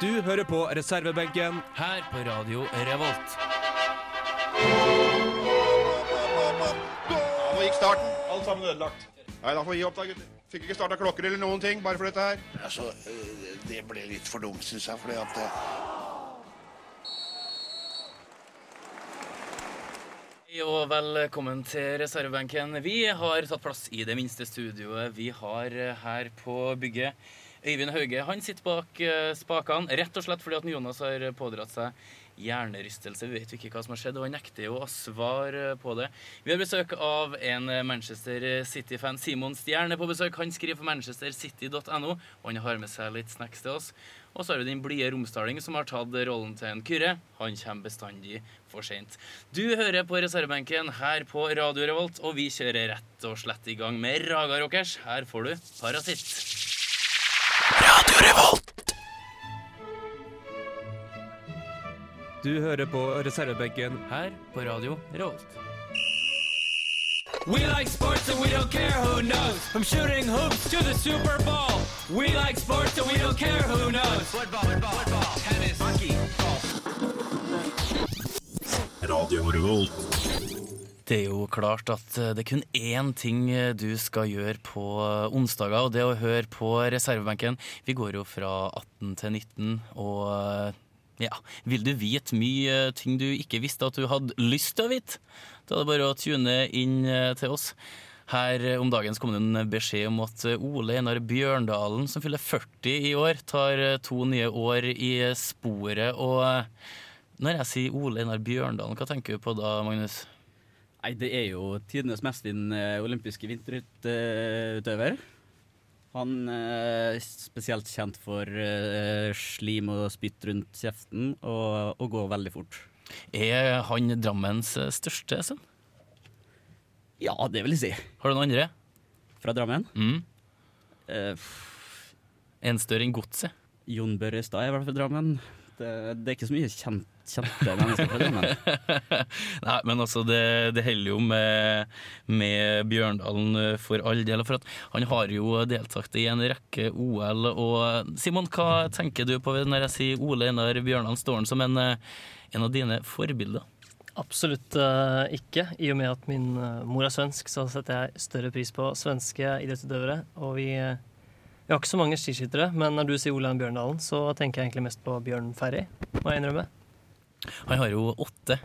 Du hører på reservebenken. Her på Radio Revolt. Nå gikk starten. Alt sammen ødelagt. Nei, da får vi gi opp, da, gutter. Fikk ikke starta klokker eller noen ting, bare for dette her. Altså, øh, det ble litt for dumt, syns jeg. fordi at øh, Hei og velkommen til reservebenken. Vi har tatt plass i det minste studioet vi har her på bygget. Øyvind Hauge han sitter bak eh, spakene, rett og slett fordi at Jonas har pådratt seg hjernerystelse. Vi vet ikke hva som har skjedd, og han nekter jo å svare på det. Vi har besøk av en Manchester City-fan. Simon Stjerne på besøk. Han skriver på manchestercity.no, og han har med seg litt snacks til oss. Og så har vi den blide romsdaling som har tatt rollen til en Kyrre. Han kommer bestandig for seint. Du hører på reservebenken her på Radio Revolt, og vi kjører rett og slett i gang med Raga Rockers. Her får du Parasitt. Du hører på reservebenken. Her på Radio Revolt. We like sports and we don't care who knows. From shooting hoops to the Super Bowl. We like sports and we don't care who knows. Football, football, football tennis, hockey, Det er jo klart at eh, det er kun én ting eh, du skal gjøre på eh, onsdager, og det er å høre på reservebenken. Vi går jo fra 18 til 19, og ja, vil du vite mye ting du ikke visste at du hadde lyst til å vite? Da er det bare å tune inn til oss. Her om dagen kom det en beskjed om at Ole Einar Bjørndalen, som fyller 40 i år, tar to nye år i sporet. Og når jeg sier Ole Einar Bjørndalen, hva tenker du på da, Magnus? Nei, det er jo tidenes mestvinnende olympiske vinterutøver. Han er spesielt kjent for eh, slim og spytt rundt kjeften og, og går veldig fort. Er han Drammens eh, største sønn? Ja, det vil jeg si. Har du noen andre? Fra Drammen. Mm. Uh, En større enn Godset? Jon Børrestad er i hvert fall fra Drammen. Det, det er ikke så mye kjent, kjente mennesker fra Drammen. Nei, men altså, det, det holder jo med, med Bjørndalen eh, for all del. For at han har jo deltatt i en rekke OL. Og Simon, hva tenker du på når jeg sier Ole Einar Bjørndalen? Står han som en, eh, en av dine forbilder? Absolutt eh, ikke. I og med at min eh, mor er svensk, så setter jeg større pris på svenske idrettsutøvere. Og vi, eh, vi har ikke så mange skiskyttere, men når du sier Ole Bjørndalen, så tenker jeg egentlig mest på Bjørn Ferry, må jeg innrømme. Han har jo åtte.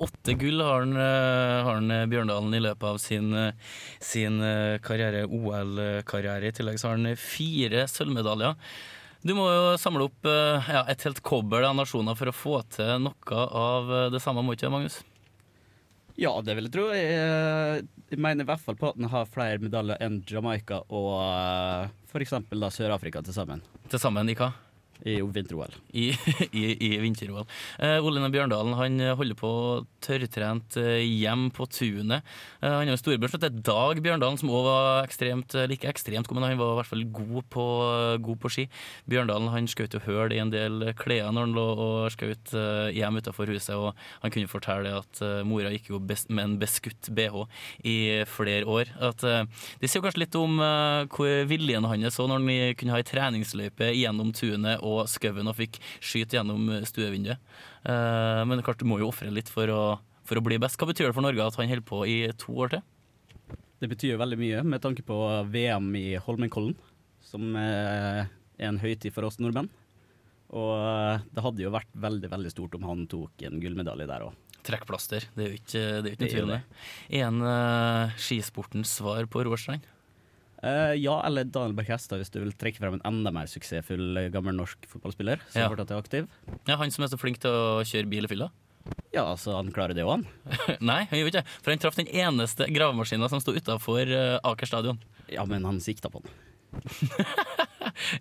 Åtte gull har han, eh, har han eh, Bjørndalen i løpet av sin, eh, sin karriere, OL-karriere. I tillegg så har han fire sølvmedaljer. Du må jo samle opp ja, et helt kobbel av nasjoner for å få til noe av det samme, må ikke Magnus? Ja, det vil jeg tro. Jeg, jeg mener i hvert fall på at han har flere medaljer enn Jamaica og uh, f.eks. Sør-Afrika til sammen Til sammen i hva? I vinter-OL. i, i, i vinter-OL. Eh, Ole Bjørndalen han holder på tørrtrent eh, hjem på tunet. Eh, han har jo storebror heter Dag Bjørndalen, som òg var ekstremt, eller ikke ekstremt god, men han var i hvert fall god på, god på ski. Bjørndalen han skjøt jo høl i en del klær når han lå og skjøt eh, hjem utenfor huset, og han kunne fortelle at eh, mora gikk jo med en beskutt bh i flere år. At, eh, det sier kanskje litt om eh, hvor viljen hans så når han kunne ha ei treningsløype gjennom tunet og skauen og fikk skyte gjennom stuevinduet. Eh, men klart du må jo ofre litt for å, for å bli best. Hva betyr det for Norge at han holder på i to år til? Det betyr veldig mye med tanke på VM i Holmenkollen, som eh, er en høytid for oss nordmenn. Og eh, det hadde jo vært veldig veldig stort om han tok en gullmedalje der òg. Trekkplaster. Det er jo ikke, det er jo ikke tvil om det. Er en skisportens svar på Roarstrand? Eh, ja, eller Daniel Berg hvis du vil trekke frem en enda mer suksessfull eh, gammel norsk fotballspiller som Ja. fortsatt er aktiv. Ja, han som er så flink til å kjøre bil i fylla? Ja, altså, han klarer det òg, han. Nei, han gjorde ikke det. For han traff den eneste gravemaskina som sto utafor Aker stadion. Ja, men han sikta på den.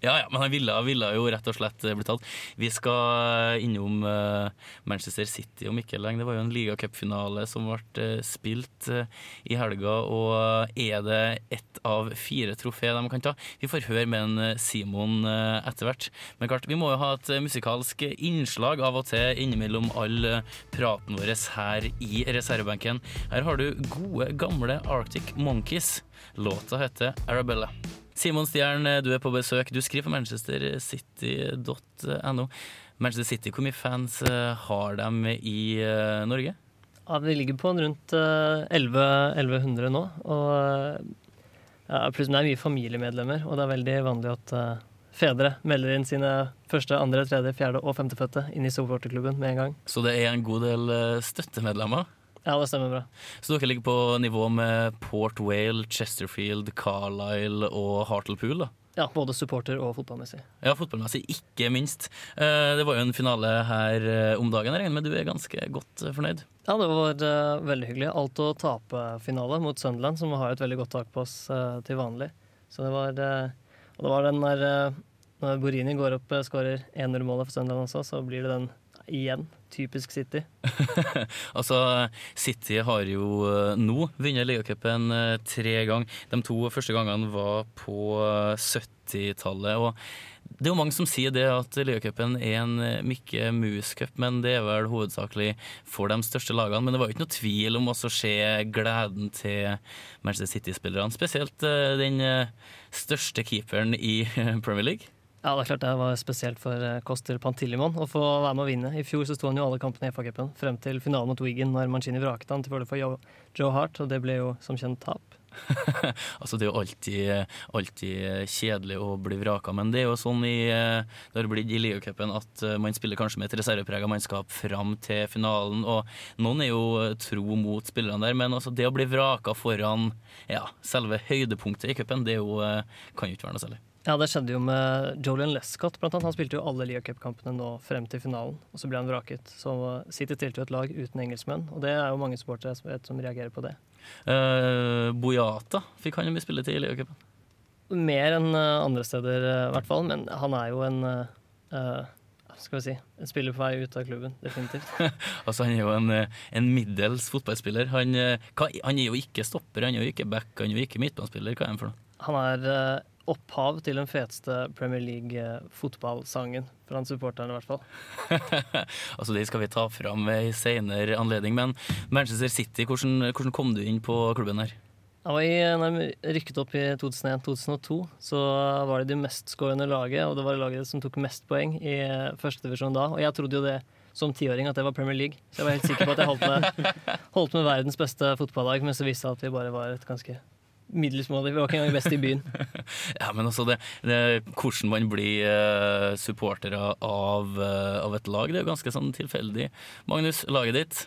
Ja, ja, men han ville, ville jo rett og slett bli tatt. Vi skal innom eh, Manchester City om ikke lenge. Det var jo en ligacupfinale som ble eh, spilt eh, i helga, og er det ett av fire trofé de kan ta? Vi får høre med en eh, Simon eh, etter hvert. Men klart, vi må jo ha et eh, musikalsk innslag av og til innimellom all eh, praten vår her i reservebenken. Her har du gode, gamle Arctic Monkeys. Låta heter Arabella. Simon Stjern, du er på besøk. Du skriver på manchestercity.no. Manchester City, hvor mye fans eh, har de i eh, Norge? Ja, Vi ligger på rundt eh, 11 1100 nå. Og eh, ja, plutselig er det mye familiemedlemmer, og det er veldig vanlig at eh, fedre melder inn sine første, andre, tredje, fjerde og femtefødte inn i supporterklubben med en gang. Så det er en god del eh, støttemedlemmer. Ja, det stemmer bra. Så dere ligger på nivå med Port Vale, Chesterfield, Carlisle og Hartlepool? da? Ja, Både supporter og fotballmessig. Ja, fotballmessig, ikke minst. Eh, Det var jo en finale her eh, om dagen. Jeg regner med du er ganske godt eh, fornøyd? Ja, det var veldig hyggelig. Alt å tape-finale mot Sunderland, som har et veldig godt tak på oss til vanlig. Så det var Og det var den der Når Borini går opp skårer 1-0-målet for Sunderland også, så blir det den igjen. Typisk City. Altså, City har jo eh, nå vunnet ligacupen eh, tre ganger. De to første gangene var på eh, 70-tallet. og Det er jo mange som sier det at ligacupen er en eh, Mikke Mus-cup, men det er vel hovedsakelig for de største lagene. Men det var jo ikke noe tvil om å se gleden til Manchester City-spillerne. Spesielt eh, den eh, største keeperen i Premier League. Ja, det er klart det var spesielt for eh, Koster Pantilimon å få være med å vinne. I fjor så sto han jo alle kampene i FA-cupen frem til finalen mot Wigan, når Mancini vraket han til fordel for Joe, Hart, og det ble jo som kjent tap. altså Det er jo alltid, alltid kjedelig å bli vraka, men det er jo sånn i, eh, det har blitt i ligacupen at eh, man spiller kanskje med et reserveprega mannskap fram til finalen. og Noen er jo tro mot spillerne der, men altså det å bli vraka foran ja, selve høydepunktet i cupen, det jo, kan jo ikke være noe særlig. Ja, det skjedde jo med Jolian Lescott, blant annet. Han spilte jo alle Lea Cup-kampene nå frem til finalen, og så ble han vraket. Så City stilte jo et lag uten engelskmenn, og det er jo mange supportere som, som reagerer på det. Uh, Boyata fikk han jo mye spilletid i ligacupen. Mer enn eh, andre steder, eh, i hvert fall. Men han er jo en uh, skal vi si, en spiller på vei ut av klubben, definitivt. altså Han er jo en, en middels fotballspiller. Han, han er jo ikke stopper, han er jo ikke back, han er jo ikke midtbanespiller. Hva er han for noe? Han er opphav til den feteste Premier League-fotballsangen. Blant supporterne, i hvert fall. altså Det skal vi ta fram en senere anledning. Men Manchester City, hvordan, hvordan kom du inn på klubben her? I, når jeg rykket opp i 2001-2002, så var det de mestskårende laget, og det var laget som tok mest poeng i førstedivisjon da. Og jeg trodde jo det som tiåring at det var Premier League, så jeg var helt sikker på at jeg holdt med, holdt med verdens beste fotballag, men så viste det at vi bare var et ganske middelsmålig. Vi var ikke engang best i byen. ja, men altså det, det, Hvordan man blir uh, supportere av, uh, av, et lag, det er jo ganske sånn tilfeldig. Magnus, laget ditt?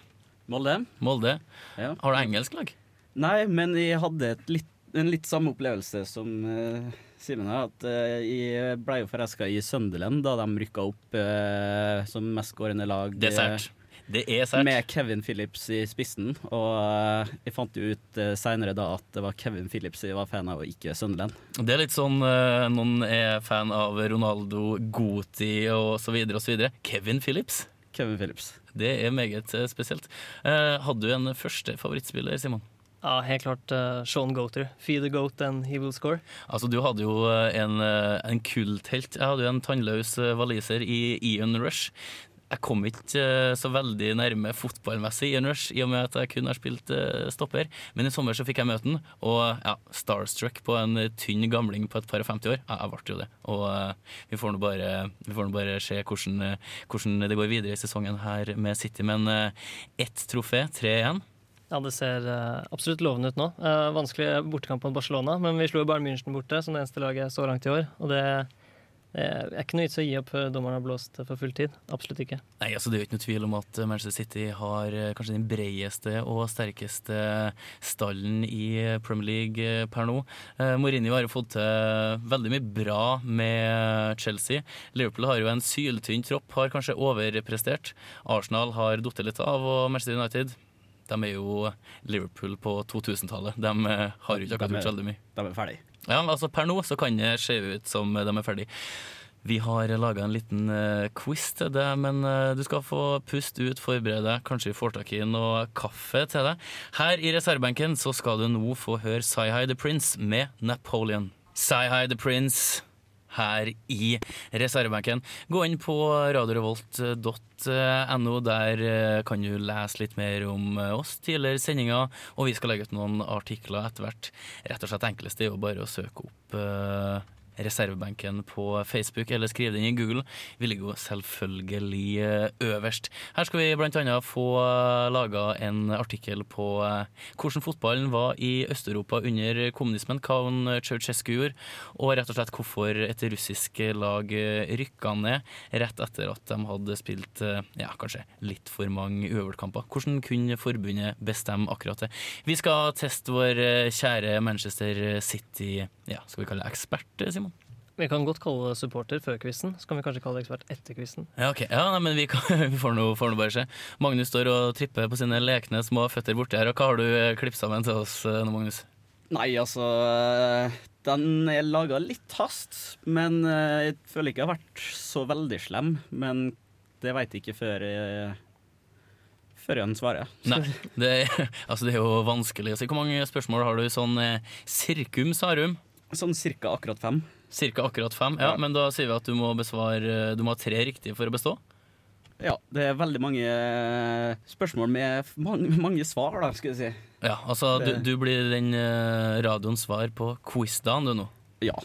Molde. Molde. Ja. Har du engelsk lag? Nei, men jeg hadde litt, en litt samme opplevelse som uh, Simen her. At uh, jeg ble jo forelska i Sunderland da de rykka opp uh, som mestskårende lag. Dessert. er sært. Det er sært. Med Kevin Phillips i spissen. Og jeg fant jo ut uh, seinere da at det var Kevin Phillips jeg var fan av, og ikke Sunderland. Det er litt sånn noen er fan av Ronaldo, Goti og så videre og så videre. Kevin Phillips? Kevin Phillips. Det er meget spesielt. hadde du en første favorittspiller, Simon? Ja, helt klart uh, Sean Goater. Feed the goat and he will score. Altså, Du hadde jo en, en kulthelt. Jeg hadde jo en tannløs waliser i Ian Rush. Jeg kom ikke så veldig nærme fotballmessig i Rush, i og med at jeg kun har spilt stopper. Men i sommer så fikk jeg møte den, og ja, starstruck på en tynn gamling på et par og 50 år. Jeg ble jo det. Og vi får nå bare, bare, se hvordan, hvordan, det går videre i sesongen her med City. Men ett trofé, 3-1. Ja, det ser absolutt lovende ut nå. Vanskelig bortekamp mot Barcelona, men vi slo jo Bayern München borte som det eneste laget så langt i år. Og det, det er ikke noe vits å gi opp før dommeren har blåst for full tid. Absolutt ikke. Nei, altså Det er jo ikke noe tvil om at Manchester City har kanskje den bredeste og sterkeste stallen i Premier League per nå. Mourinho har jo fått til veldig mye bra med Chelsea. Liverpool har jo en syltynn tropp, har kanskje overprestert. Arsenal har falt litt av, og Manchester United de er jo Liverpool på 2000-tallet. De har jo ikke akkurat gjort veldig mye. De er ferdig. Ja, altså Per nå så kan det se ut som de er ferdige. Vi har laga en liten uh, quiz til deg, men uh, du skal få puste ut, forberede deg. Kanskje vi får tak i noe kaffe til deg. Her i reservebenken så skal du nå få høre Sci-Hi The Prince med Napoleon. Sci-Hi The Prince her i reservebenken. Gå inn på radiorevolt.no. Der eh, kan du lese litt mer om eh, oss, tidligere sendinger, og vi skal legge ut noen artikler etter hvert. Rett og slett enkleste er jo bare å søke opp eh, reservebenken på Facebook, eller skrive den i Google. Vi ligger jo selvfølgelig eh, øverst. Her skal vi bl.a. få laga en artikkel på eh, hvordan fotballen var i Øst-Europa under kommunismen, hva han Ceaucescu gjorde, og rett og slett hvorfor et russisk lag eh, rykka ned rett etter at de hadde spilt eh, ja, kanskje litt for mange uavgjortkamper. Hvordan kunne forbundet bestemme akkurat det? Vi skal teste vår eh, kjære Manchester City, ja, skal vi kalle det ekspert, Simon? Vi kan godt kalle det supporter før quizen. Så kan vi kanskje kalle det ekspert etter quizen. Ja, okay. Ja, nei, men vi, kan, vi får nå nå bare se. Magnus står og tripper på sine lekne små føtter borti her. Og hva har du eh, klippet sammen til oss eh, nå, Magnus? Nei, altså Den er laga litt hast, men eh, jeg føler ikke jeg har vært så veldig slem. Men det veit jeg ikke før jeg før jeg svarer. Nei, det, altså, det er jo vanskelig å si. Hvor mange spørsmål har du sånn eh, sirkum sarum? Sånn cirka akkurat fem. Cirka akkurat fem? Ja, Ja. men da sier vi at du må besvare Du må ha tre riktige for å bestå? Ja, det er veldig mange eh, spørsmål med mange, mange svar, da, skal jeg si. Ja, altså du, du blir den eh, radioens svar på quizdagen du nå. Ja.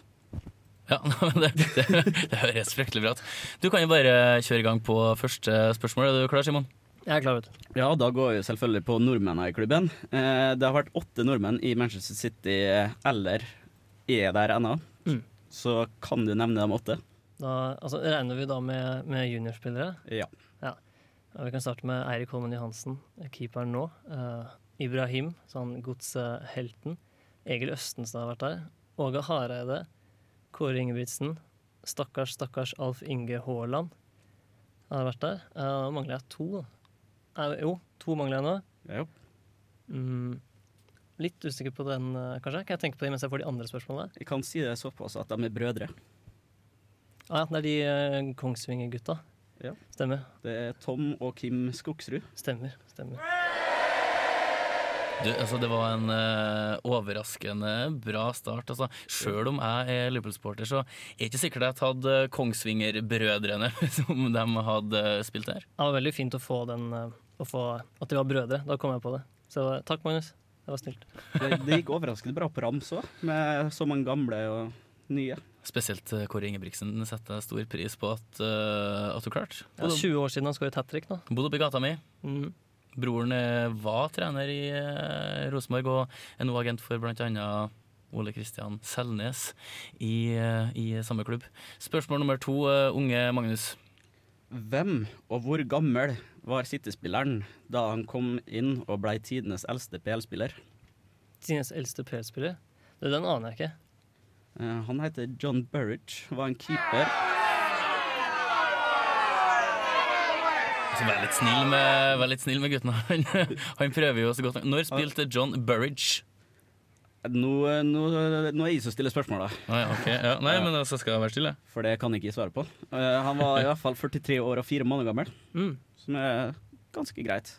Ja, det, det, det høres fryktelig bra ut. Du kan jo bare kjøre i gang på første spørsmål. Er du klar, Simon? Jeg er klar, vet du. Ja, da går vi selvfølgelig på nordmennene i klubben. Eh, det har vært åtte nordmenn i Manchester City, eller er der ennå. Så kan du nevne de åtte? Da, altså, regner vi da med, med juniorspillere? Ja. Ja, vi kan starte med Eirik Holmen Johansen, keeperen nå. Uh, Ibrahim, sånn godshelten. Egil Østenstad har vært der. Åge Hareide. Kåre Ingebrigtsen. Stakkars, stakkars Alf Inge Haaland har vært der. Nå mangler jeg to. Eh, jo, to mangler jeg nå. Ja. Mm, litt usikker på den, eh, kanskje. Kan jeg tenke på det mens jeg får de andre spørsmålene? Jeg kan si det såpass at de er brødre. Ah, ja, det er de eh, Kongsvinger-gutta. Ja. Stemmer. Det er Tom og Kim Skogsrud. Stemmer. stemmer. Du, altså, det var en uh, overraskende bra start. Altså, Sjøl om jeg er Liverpool-sporter, så er det ikke sikkert jeg hadde Kongsvinger-brødrene som de hadde spilt her. Det var veldig fint å få den å få, At de var brødre. Da kom jeg på det. Så takk, Magnus. Det var snilt. Det, det gikk overraskende bra på rams òg, med så mange gamle og nye. Spesielt eh, Kåre Ingebrigtsen setter jeg stor pris på at, uh, at du klarte. Det er 20 år siden han skåret hat trick nå. Bodde oppe i gata mi. Mm. Broren eh, var trener i uh, Rosenborg og er nå agent for bl.a. Ole Kristian Selnes i, uh, i samme klubb. Spørsmål nummer to, uh, unge Magnus. Hvem og hvor gammel var City-spilleren da han kom inn og ble tidenes eldste PL-spiller? Tidenes eldste PL-spiller. Det, Den aner jeg ikke. Uh, han heter John Burridge, var en keeper. Så vær litt snill med, litt snill med gutten. Han, han prøver jo så godt Når spilte John Burridge? Nå, nå, nå er jeg som stiller spørsmål, da. Nei, okay. ja. Nei, men altså skal jeg være stille. For det kan jeg ikke svare på. Uh, han var i hvert fall 43 år og 4 måneder gammel, Mm. som er ganske greit.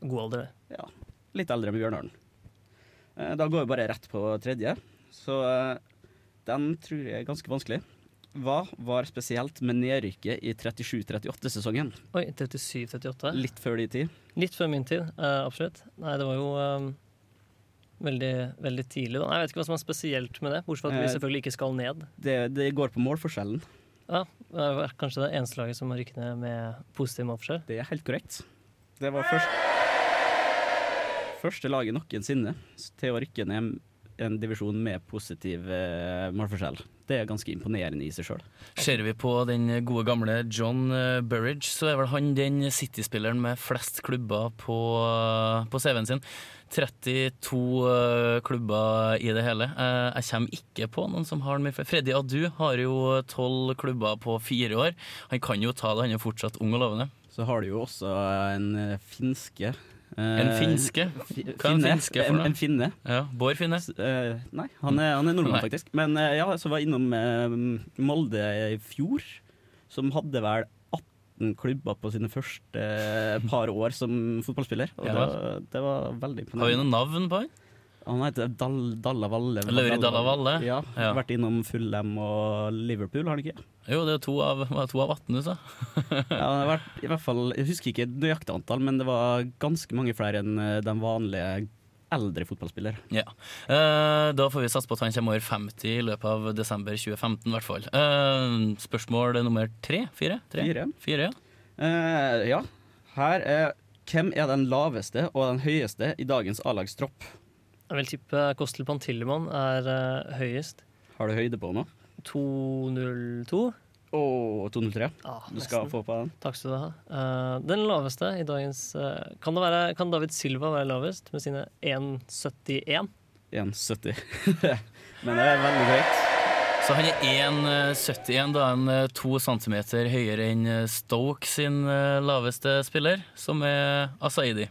God alder, det. Ja, litt eldre enn Bjørnaren. Uh, Da går vi bare rett på tredje, så uh, den tror jeg er ganske vanskelig. Hva var spesielt med nedrykket i 37-38-sesongen? Oi, 37-38. Litt før din tid. Litt før min tid, eh, absolutt. Nei, det var jo eh, veldig, veldig tidlig. da. Jeg vet ikke hva som er spesielt med det, bortsett fra at vi Eh, selvfølgelig ikke skal ned. Det, det går på målforskjellen. Ja, det er kanskje det eneste laget som har rykket ned med positiv målforskjell. Det er helt korrekt. Det var først, første laget noensinne til å rykke ned en divisjon med positiv eh, målforskjell. Det er ganske imponerende i seg sjøl. Ser vi på den gode gamle John eh, Burridge, så er vel han den City-spilleren med flest klubber på, eh, på CV-en sin. 32 eh, klubber i det hele. Jeg kommer ikke på noen som har mye flere. Freddy Adu har jo 12 klubber på fire år. Han kan jo ta det, han er fortsatt ung og lovende. Så har du jo også en finske En eh, finske? Hva er en finske for en, noe? en finne. Ja, Bård Finne. S- uh, nei, han er, han er nordmann, Nei. faktisk. Men uh, ja, så var jeg innom uh, Molde i fjor, som hadde vel 18 klubber på sine første par år som fotballspiller. Og Ja. det, var, det var veldig Har vi imponerende. noen navn på han? Han heter Dal, Dalla Valle. Lauri Dalla Valle? Ja, Ja. Vært innom Fulham og Liverpool, har han ikke? Jo, det er to av, to av 18 du sa. Ja, han har vært i hvert fall, Jeg husker ikke nøyaktig antall, men det var ganske mange flere enn den de vanlige eldre fotballspiller. Ja. Eh, da får vi satse på at han kommer over 50 i løpet av desember 2015, i hvert fall. Eh, spørsmål nummer tre? Fire? Tre? Fire. Fire, ja. Eh, ja, her er Hvem er den laveste og den høyeste i dagens A-lagstropp? Jeg vil tippe Kostel Pantillemann er eh, høyest. Har du høyde på nå? 202. Og 203. Ja, Du skal nesten. få på den. Takk skal du ha. Eh, den laveste i dagens eh, kan, det være, kan David Silva være lavest med sine 1,71? 1,70. men det er veldig høyt. Så han er 1,71, da en eh, to centimeter høyere enn eh, Stoke sin eh, laveste spiller, som er Asaidi.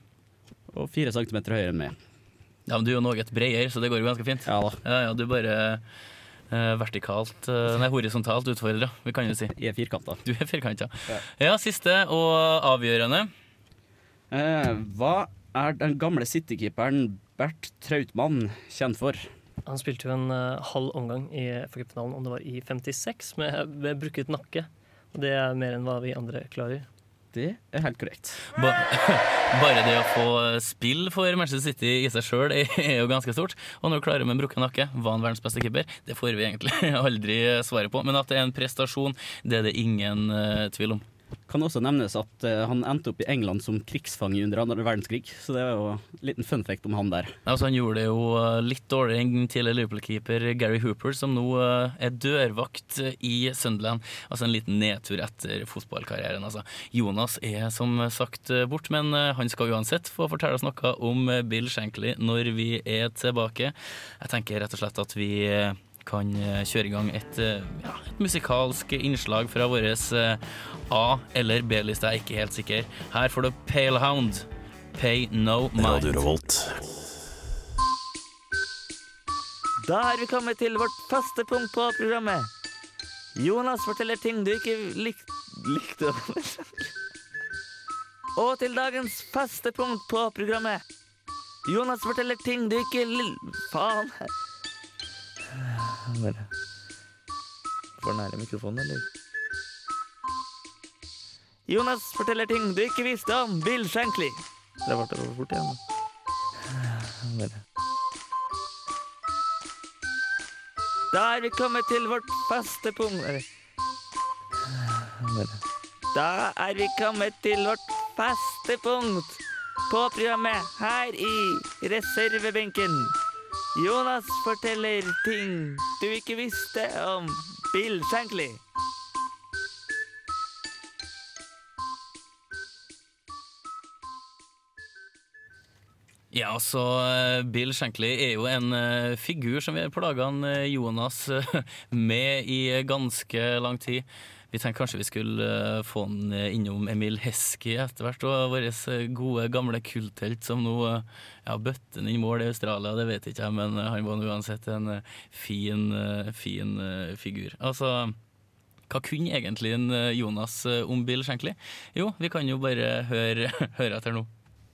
Og fire centimeter høyere enn meg. Ja, men du er jo noe bredere, så det går jo ganske fint. Ja da. Ja, ja, du bare eh, vertikalt eh, Nei, horisontalt utfordra, vi kan jo si. Jeg er firkanta. Du er firkanta. Ja. Ja, siste og avgjørende. Eh, hva er den gamle City-keeperen Bert Trautmann kjent for? Han spilte jo en eh, halv omgang i FA-cupfinalen, om det var i 56, med, med brukket nakke. Og det er mer enn hva vi andre klarer. Det er helt korrekt. Ba bare det å få spill for Manchester City i seg sjøl er jo ganske stort. Og når du klarer med en brukket nakke, var han verdens beste keeper? Det får vi egentlig aldri svaret på. Men at det er en prestasjon, det er det ingen eh, tvil om. Kan også nevnes at uh, han endte opp i England som krigsfange under andre verdenskrig, så det er jo en liten fun fact om han der. Altså, han gjorde det jo eh, litt dårligere enn tidligere Liverpool-keeper Gary Hooper, som nå uh, er dørvakt i Sunderland. Altså en liten nedtur etter fotballkarrieren. Altså. Jonas er som sagt bort, men han skal uansett få fortelle oss noe om Bill Shankly når vi er tilbake. Jeg tenker rett og slett at vi kan eh, kjøre i gang et, eh, ja, et musikalsk innslag fra vår A- eller B-liste, jeg er ikke helt sikker. Her får du Palehound, Pay no mind. Da har vi kommet til vårt faste punkt på programmet. Jonas forteller ting du ikke lik likte. Og til dagens faste punkt på programmet. Jonas forteller ting du ikke. Faen. For nære mikrofonen, eller? Jonas forteller ting du ikke visste om Bill Shankly. Det ble for fort igjen. Da er vi kommet til vårt faste punkt Da er vi kommet til vårt faste punkt på programmet her i reservebenken. Jonas forteller ting du ikke visste om Bill Shankly. Ja, så eh, Bill Shankly er jo en eh, figur som vi har plaga eh, Jonas med i ganske lang tid. Vi tenkte kanskje vi skulle eh, få han eh, innom Emil Hesky etter hvert, og vår eh, gode, gamle kulthelt som nå ja, bøtte inn mål i Australia, det vet ikke jeg, men han var uansett en fin, fin figur. Altså, hva kunne egentlig en Jonas om Bill Shankly? Jo, vi kan jo bare høre, høre etter nå.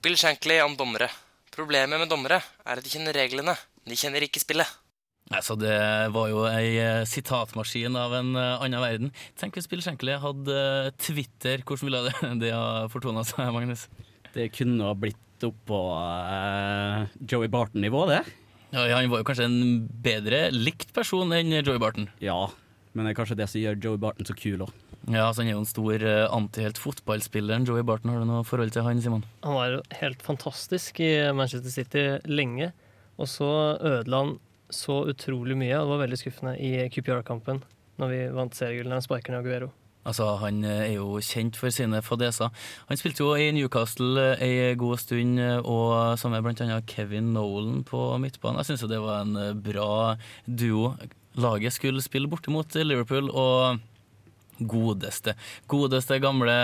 Bill Shankly om dommere. Problemet med dommere er at de kjenner reglene, de kjenner ikke spillet. Altså, det var jo ei eh, sitatmaskin av en eh, annen verden. Tenk hvis Bill Shankly hadde eh, Twitter. Hvordan ville det, det ha fortona seg, Magnus? Det kunne ha blitt opp på eh, Joey Barton-nivå, det. Ja, han var jo kanskje en bedre likt person enn Joey Barton. Ja, men det er kanskje det som gjør Joey Barton så kul òg. Ja, altså Han er jo en stor antihelt fotballspilleren. Joey Barton, har du noe forhold til han, Simon? Han var jo helt fantastisk i Manchester City lenge, og så ødela han så utrolig mye. Og det var veldig skuffende i QPR-kampen, når vi vant seriegullet han sparker ned Aguero. Altså, Han eh, er jo kjent for sine fadeser. Han spilte jo i Newcastle eh, ei god stund, eh, og sammen med bl.a. Kevin Nolan på midtbanen. Jeg syns det var en bra duo. Laget skulle spille bortimot Liverpool, og Godeste. Godeste gamle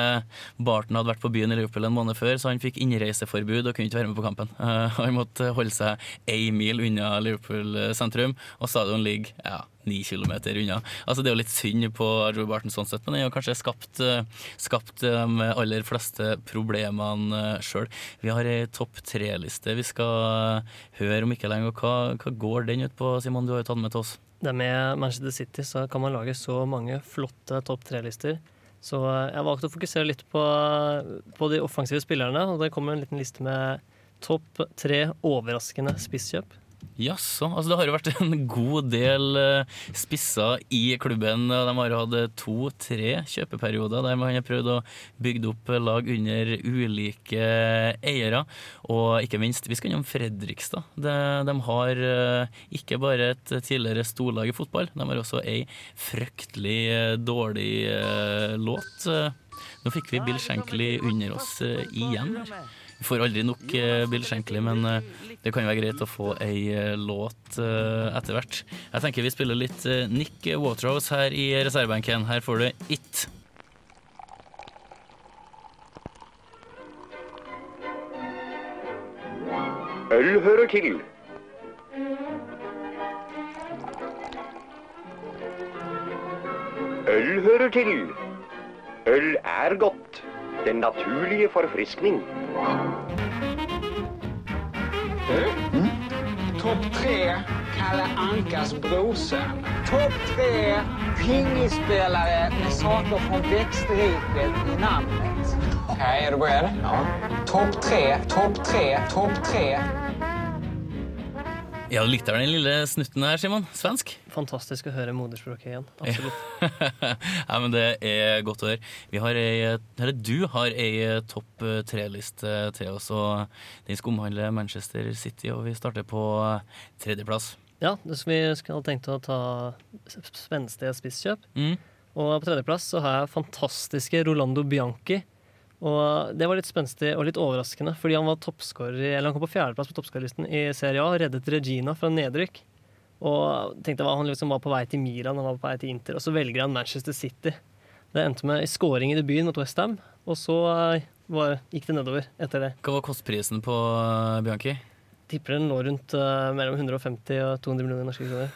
Barton hadde vært på byen i Liverpool en måned før, så han fikk innreiseforbud og kunne ikke være med på kampen. Uh, han måtte holde seg én mil unna Liverpool sentrum, og stadion ligger ja, ni kilometer unna. Altså Det er jo litt synd på Joe Barton sånn sett, men han har kanskje skapt, eh, skapt de aller fleste problemene sjøl. Vi har ei topp tre-liste vi skal høre om ikke lenge. Hva, hva går den ut på, Simon? Du har jo tatt den med til oss. Det er med Manchester City så kan man lage så mange flotte topp tre-lister. Så eh, jeg valgte å fokusere litt på, på de offensive spillerne, og det kommer en liten liste med topp tre overraskende spisskjøp. Jaså. Altså det har jo vært en god del eh, spisser i klubben. De har hatt to-tre kjøpeperioder der man har prøvd å bygge opp lag under ulike eiere. Og ikke minst, vi skal innom Fredrikstad. De, de har eh, ikke bare et tidligere storlag i fotball, de har også ei fryktelig eh, dårlig låt. Nå fikk vi Bill Shankly under oss igjen. Vi får aldri nok Bill Shankly, men det kan være greit å få ei låt etter hvert. Jeg tenker vi spiller litt Nick Waterhouse her i reservebenken. Her får du It. Øl hører til. Øl hører til. Øl er godt. Den naturlige forfriskning. Topp tre Kalle Ankas brorsön. Topp tre pingisspelare med saker från växtriket i namnet. Okej, är du beredd? Ja. Topp tre, topp tre, topp tre. Ja, du likte den lille snutten her, Simon? Svensk? Fantastisk å høre moderspråket igjen. Absolutt. ja, men Det er godt å høre. Vi har ei, eller du har ei topp tre-liste til oss. og Den skal omhandle Manchester City, og vi starter på tredjeplass. Ja, vi skal tenkt å ta spenstige spisskjøp. Mm. Og på tredjeplass så har jeg fantastiske Rolando Bianchi. Og det var litt spenstig og litt overraskende, fordi han var Eller han kom på fjerdeplass på toppskårerlisten i Serie A reddet Regina fra nedrykk. Og tenkte Han liksom var på vei til Milan, han var på vei til Inter, og så velger han Manchester City. Det endte med skåring i debuten mot Westham, og så var, gikk det nedover etter det. Hva var kostprisen på Bianchi? Tipper den lå rundt uh, mellom 150 og 200 millioner norske kroner.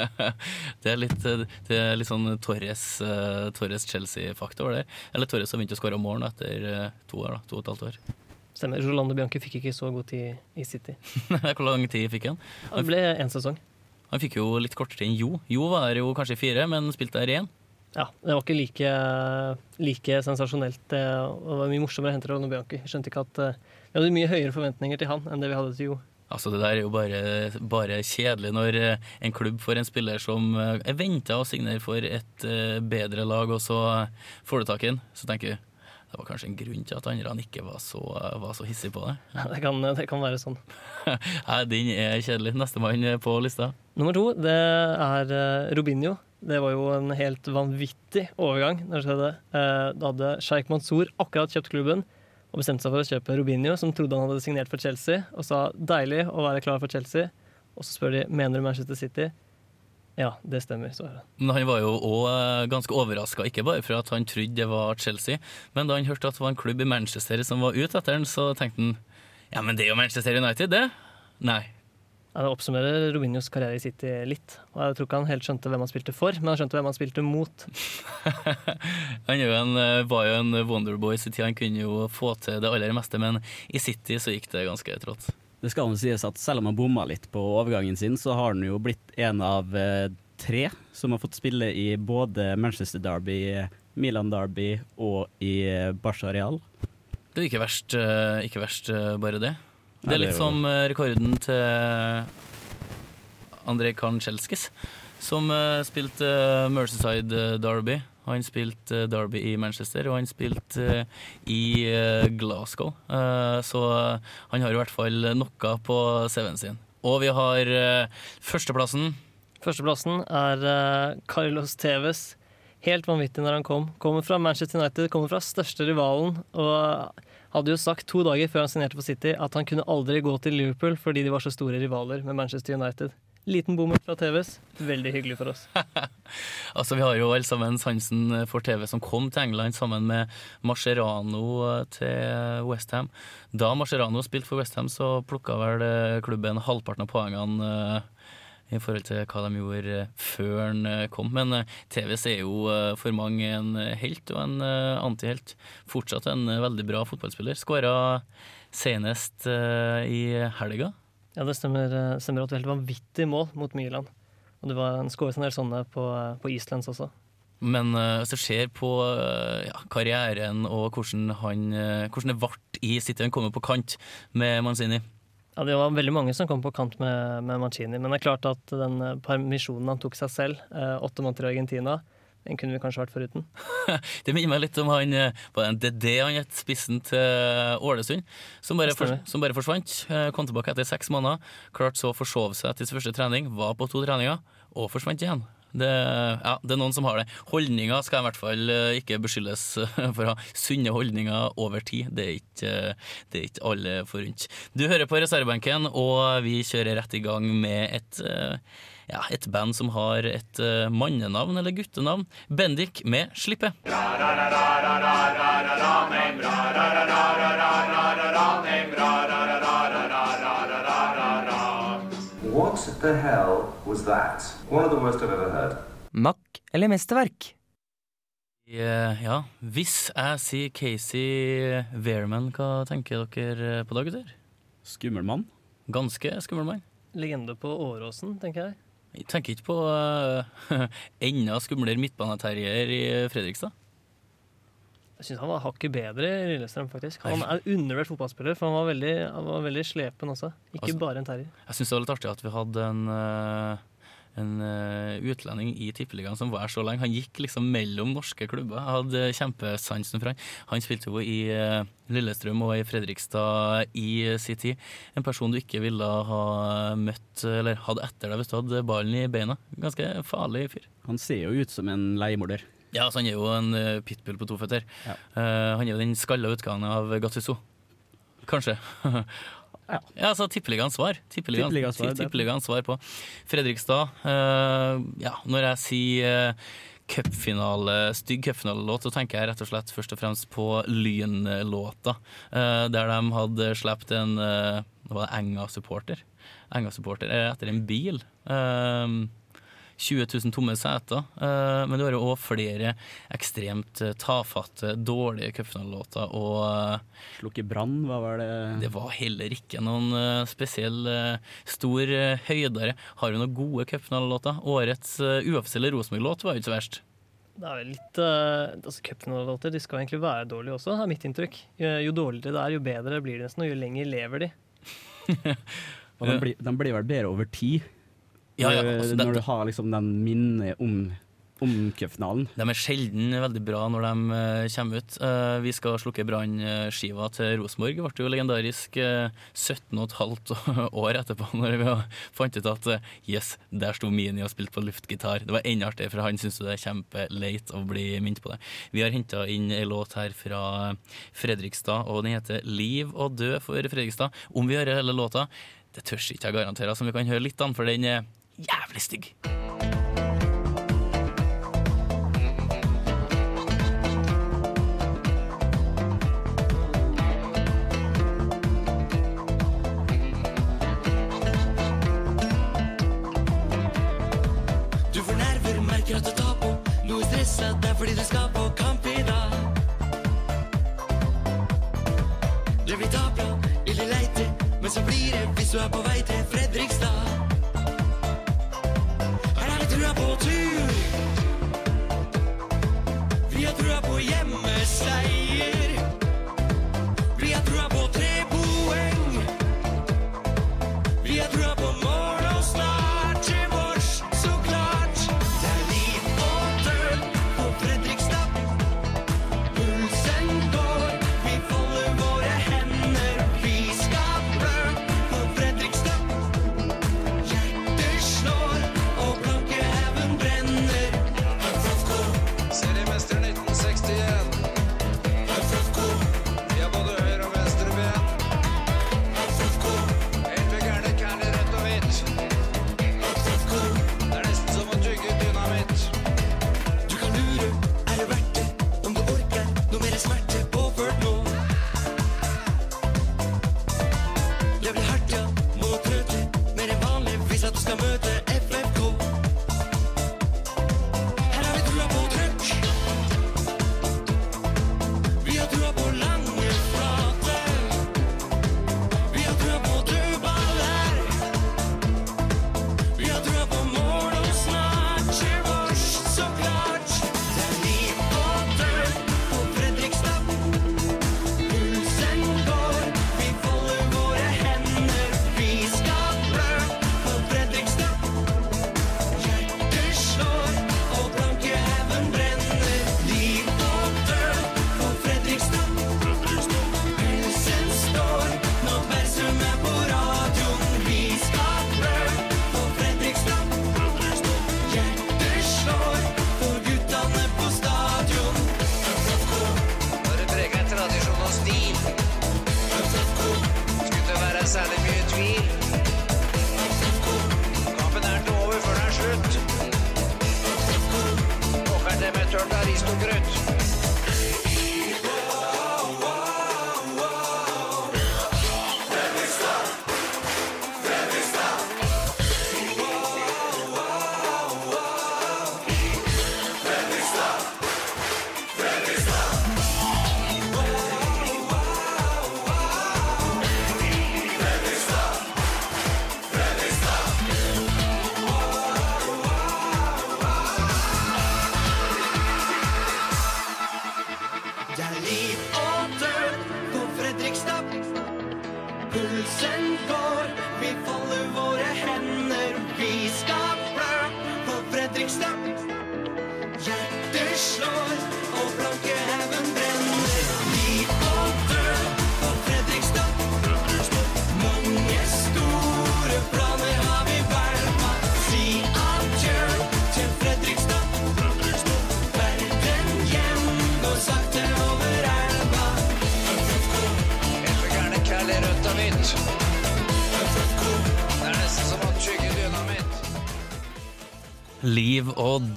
det, er litt, det er litt sånn Torres, uh, Torres Chelsea-faktor der. Eller Torres har begynt å skåre mål etter uh, to år, da, to og et halvt år. Stemmer. Rolando Bianchi fikk ikke så god tid i City. Hvor lang tid fikk han? Han ble én sesong. Han fikk jo litt kortere enn Jo. Jo var jo kanskje fire, men spilte der én. Ja, det var ikke like, like sensasjonelt. Det var mye morsommere å hente Rolando Bianchi. Jeg skjønte ikke at vi hadde mye høyere forventninger til han enn det vi hadde til Jo. Altså Det der er jo bare, bare kjedelig når en klubb får en spiller som er venta å signere for et bedre lag, og så får du tak i ham. Så tenker du det var kanskje en grunn til at andre ikke var så, var så hissige på det. Ja, det, kan, det kan være sånn. Nei, Den er kjedelig. Nestemann på lista. Nummer to det er Robinho. Det var jo en helt vanvittig overgang. det skjedde. Da hadde Sheikh Mansour akkurat kjøpt klubben og bestemte seg for å kjøpe Robinho, som trodde han hadde signert for Chelsea, og sa deilig å være klar for Chelsea. Og så spør de mener du Manchester City. Ja, det stemmer. så. Men han var jo òg ganske overraska, ikke bare for at han trodde det var Chelsea, men da han hørte at det var en klubb i Manchester som var ute etter han, så tenkte han ja, men det er jo Manchester United, det. Nei. Ja, det oppsummerer Robinhos karriere i City litt. Og Jeg tror ikke han helt skjønte hvem han spilte for, men han skjønte hvem han spilte mot. han jo en, var jo en wonderboy i sin tid, han kunne jo få til det aller meste, men i City så gikk det ganske trått. Det skal jo sies at selv om han bomma litt på overgangen sin, så har han jo blitt en av eh, tre som har fått spille i både Manchester Derby, Milan Derby og i eh, Barca Real. Det er ikke verst, eh, ikke verst bare det. Det er litt som rekorden til Andrej Kanchelskis, som spilte Merceside Derby. Han spilte Derby i Manchester, og han spilte i Glasgow. Så han har i hvert fall noe på CV-en sin. Og vi har førsteplassen. Førsteplassen er Carlos Tevez. Helt vanvittig når han kom. Kommer fra Manchester United, kommer fra største rivalen. og hadde jo sagt to dager før han signerte for City at han kunne aldri gå til Liverpool fordi de var så store rivaler med Manchester United. Liten bommert fra TVs. Veldig hyggelig for oss. Altså, Vi har jo alle sammen sansen for TV som kom til England sammen med Mascherano til Westham. Da Mascherano spilte for Westham, så plukka vel eh, klubben halvparten av poengene eh, i forhold til hva de gjorde eh, før han eh, kom. Men eh, TVs er jo for mange en helt og en antihelt. Fortsatt en veldig bra fotballspiller. Skåra senest i helga. Ja, det stemmer, stemmer var helt vanvittig mål mot Milan. Og det var en skåret en del sånne på, på Islands også. Men hvis du ser på ja, karrieren og hvordan, han, hvordan det ble i City Han kommer på kant med Manzini. Ja, Det var veldig mange som kom på kant med, med Mancini. Men det er klart at den eh, permisjonen han tok seg selv, eh, åtte måneder i Argentina, den kunne vi kanskje vært foruten. Det minner meg litt om han var på en DD han het, spissen til Ålesund, som bare, for, som bare forsvant. eh, Kom tilbake etter seks måneder. Klart så å forsove seg til sin første trening, var på to treninger, og forsvant igjen. Det, ja, det er noen som har det. Holdninger skal i hvert fall eh, ikke beskyldes eh, for å ha sunne holdninger over tid. Det er ikke, eh, det er ikke alle forunt. Du hører på reservebenken, og vi kjører rett i gang med et ja, et band som har et mannenavn eller guttenavn. Bendik med Slippe. What the hell was that? One of the worst I've ever heard. Mack eller mesterverk? Yeah, ja, hvis jeg sier Casey Wehrman, hva tenker dere på da, gutter? Skummel mann. Ganske skummel mann. Legende på Åråsen, tenker jeg. Jeg tenker ikke på uh, enda skumlere midtbaneterrier i Fredrikstad. Jeg syns han var hakket bedre i Lillestrøm, faktisk. Han er undervurdert fotballspiller, for han var veldig, han var veldig slepen også. Ikke Altså- bare en terrier. Jeg syns det var litt artig at vi hadde en, eh, en eh, utlending i Tippeligaen som var så lenge. Han gikk liksom mellom norske klubber. Jeg hadde kjempesansen for han. Han spilte jo i eh, Lillestrøm og i Fredrikstad i sin tid. En person du ikke ville ha møtt eller hadde etter deg hvis du hadde ballen i beina. Ganske farlig fyr. Han ser jo ut som en leiemorder. Ja, altså Han er jo en eh, pitbull på to føtter. Ja. Uh, han er jo den skalla utgangen av Gattuso. Kanskje. ja. så Tippeligaens svar. Tippeligaens svar, det. Svar på Fredrikstad. Uh, ja, når jeg sier uh, cupfinale, stygg cupfinalelåt, så tenker jeg rett og slett først og fremst på Lynlåta. der de hadde sluppet en uh, Enga-supporter. Enga-supporter etter en bil. Uh, 20 000 tomme seter. eh, men du har jo òg flere ekstremt eh, tafatte, dårlige cupfinalelåter. Og eh, Slukke brann, hva var det? det var heller ikke noen spesiell stor høydere. Har du noen gode cupfinalelåter? Årets uoffisielle Rosenborg-låt var jo ikke så verst. Det er vel litt uh, altså Cupfinalelåter de skal egentlig være dårlige også, er mitt inntrykk. Jo, jo dårligere det er, jo bedre blir det nesten, og jo lenger lever de. Og de, blir, de blir vel bedre over tid. Ja, ja, når, altså, det- når du har liksom den minnet om, om cupfinalen. De er sjelden veldig bra når de uh, kommer ut. Uh, vi skal slukke brannskiva til Rosenborg. Det ble jo legendarisk eh, 17 15 år etterpå, når vi fant ut at uh, yes, der sto Mini og spilte på luftgitar. Det var enda artigere, for han syns det er kjempeleit å bli minnet på det. Vi har henta inn ei låt her fra Fredrikstad, og den heter 'Liv og død for Fredrikstad'. Om vi hører hele låta, det tør ikke jeg garantere, som vi kan høre litt an, for den er jævlig stygg. Du får nerver, merker at du tar på. Noe stressa, det er fordi du skal på kamp i dag. Det blir tapla, ille leite Men så blir det hvis du er på vei til Fredrikstad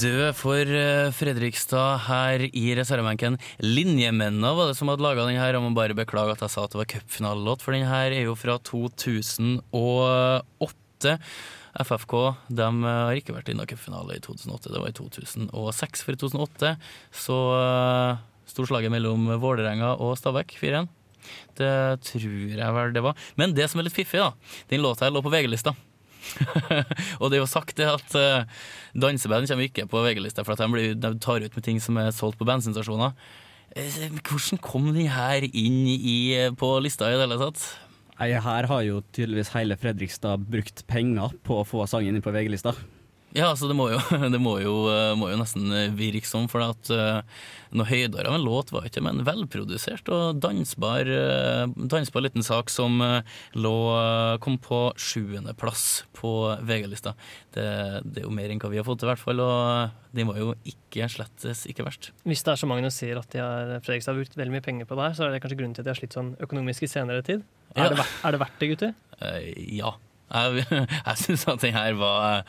død for eh, Fredrikstad her i reservebenken. Linjemennene var det som hadde laga den her. Jeg må bare beklage at jeg sa at det var cupfinalelåt, for den her er jo fra 2008. FFK de har ikke vært i cupfinale i 2008, det var i 2006. For i 2008 så uh, sto slaget mellom Vålerenga og Stabæk 4-1. Det tror jeg vel det var. Men det som er litt fiffig, da, den låta her lå på VG-lista. og det er jo sagt det at uh, danseband kommer ikke på VG-lista, for at de, blir, de tar ut med ting som er solgt på bensinstasjoner. Eh, Hvordan kom de her inn i, på lista i det hele tatt? Nei, her har jo tydeligvis hele Fredrikstad brukt penger på å få sangen inn på VG-lista. Ja, altså det må jo, det må jo, eh, må jo nesten virke sånn, for at uh, noe høydere av en låt var ikke, men velprodusert og dansbar, dansbar liten sak som lå, kom på sjuendeplass på VG-lista. Det, det er jo mer enn hva vi har fått til, i hvert fall, og den var jo ikke slettes ikke verst. Hvis det er så mange som sier at de har, Fredrikstad har brukt veldig mye penger på det her, så er det kanskje grunnen til at de har slitt sånn økonomisk i senere tid. Ja. Er, det, er det verdt det, gutter? Eh, ja. Jeg, jeg syns at den her var,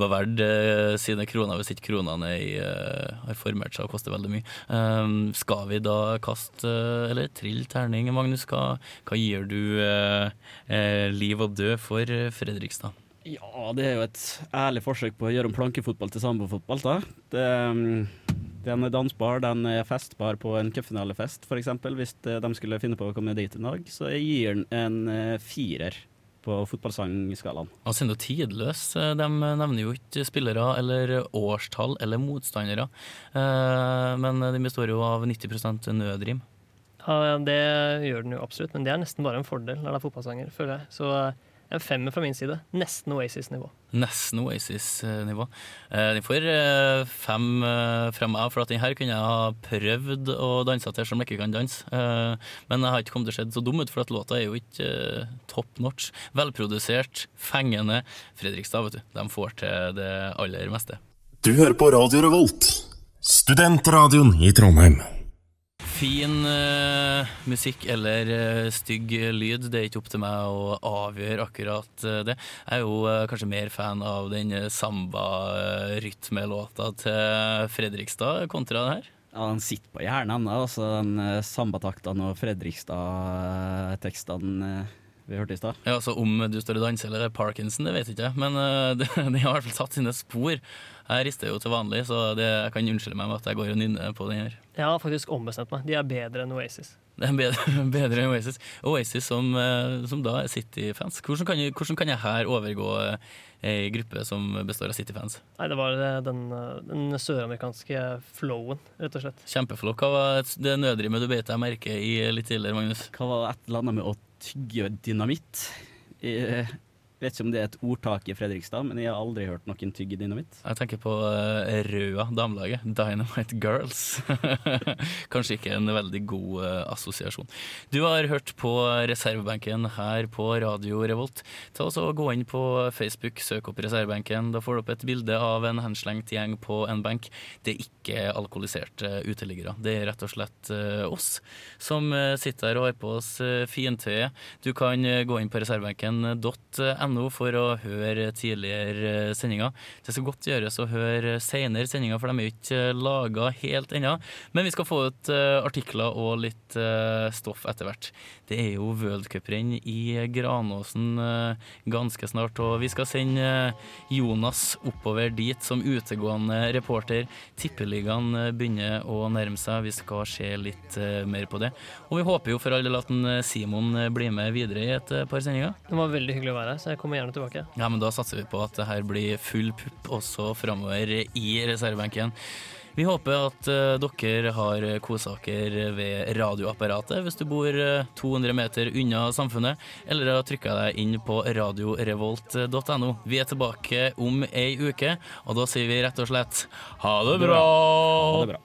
var verdt uh, sine kroner, hvis ikke kronene eh, har formert seg og koster veldig mye. Um, skal vi da kaste, uh, eller trille terning, Magnus? Hva, hva gir du eh, liv og død for eh, Fredrikstad? Ja, det er jo et ærlig forsøk på å gjøre om plankefotball til sambofotball. da. Det, um, den er dansbar, den er festbar på en cupfinalefest f.eks. Hvis eh, de skulle finne på å komme dit en dag, så jeg gir den en eh, firer på fotballsangskalaen. Og så er tidløs. Eh, De nevner jo ikke spillere eller årstall eller motstandere. Eh, Men den består jo av 90% nødrim. Ja, det gjør den jo absolutt, men det er nesten bare en fordel når det er fotballsanger, føler jeg. Så eh, en femmer fra min side. Nesten Oasis-nivå. Nesten Oasis-nivå. Eh, Den får eh, fem eh, fra meg, for at den her kunne jeg ha prøvd å danse til som jeg ikke kan danse. Eh, Men jeg har ikke kommet til å se så dum ut, for at låta er jo ikke top notch. Velprodusert, fengende. Fredrikstad, vet du. De får til det aller meste. Du hører på Radio Revolt, studentradioen i Trondheim. Fin uh, musikk eller uh, stygg lyd, det er ikke opp til meg å avgjøre akkurat uh, det. Jeg er jo kanskje mer fan av den samba-rytmelåta til Fredrikstad kontra det her. Ja, Den sitter på hjernen ennå, altså den sambataktene og Fredrikstad-tekstene vi hørte i stad. Ja, altså Om du står og danser eller det er Parkinson, det vet jeg ikke, men det, det har i hvert fall satt sine spor. Jeg rister jo til vanlig, så det, jeg kan unnskylde meg med at jeg går og nynner på den her. Jeg har faktisk ombestemt meg. De er bedre enn Oasis. Det er bedre, bedre enn Oasis. Oasis som, eh, som da er City-fans. Hvordan, hvordan kan jeg her overgå eh, ei gruppe som består av City-fans? Nei, det var eh, den, eh, den søramerikanske flowen, rett og slett. Kjempeflow. Hva var det nødrimet du beit deg merke i litt tidligere, Magnus? Hva var et eller annet med å tygge dynamitt? Jeg vet ikke om det er et ordtak i Fredrikstad, men jeg har aldri hørt noen tygge dynamitt. Jeg tenker på uh, Røa damelaget. Dynamite Girls. Kanskje ikke en veldig god uh, assosiasjon. Du har hørt på reservebenken her på Radio Revolt. Ta oss og Gå inn på Facebook, søk opp reservebenken. Da får du opp et bilde av en henslengt gjeng på en benk. Det er ikke alkoholiserte uteliggere. Det er rett og slett uh, oss som eh, sitter her og har på oss eh, fintøyet. Du kan eh, gå inn på reservebenken.no for å høre tidligere sendinger. Det skal godt gjøres å høre senere sendinger, for de er jo ikke laga helt ennå. Men vi skal få ut eh, artikler og litt eh, stoff etter hvert. Det er jo worldcuprenn i Granåsen eh, ganske snart, og vi skal sende eh, Jonas oppover dit som utegående reporter. Tippeligaen eh, begynner å nærme seg, vi skal se litt eh, mer på det. Og vi håper jo for all del at eh, Simon eh, blir med videre i et eh, par sendinger. Det var veldig hyggelig å være her, så jeg kommer gjerne tilbake. Ja, men da satser vi på at det her blir full pupp også framover i reservebenken. Vi håper at eh, dere har kosa dere ved radioapparatet hvis du bor eh, 200 meter unna samfunnet, eller har trykka deg inn på radiorevolt.no. Vi er tilbake om ei uke, og da sier vi rett og slett ha det bra! Ha det bra.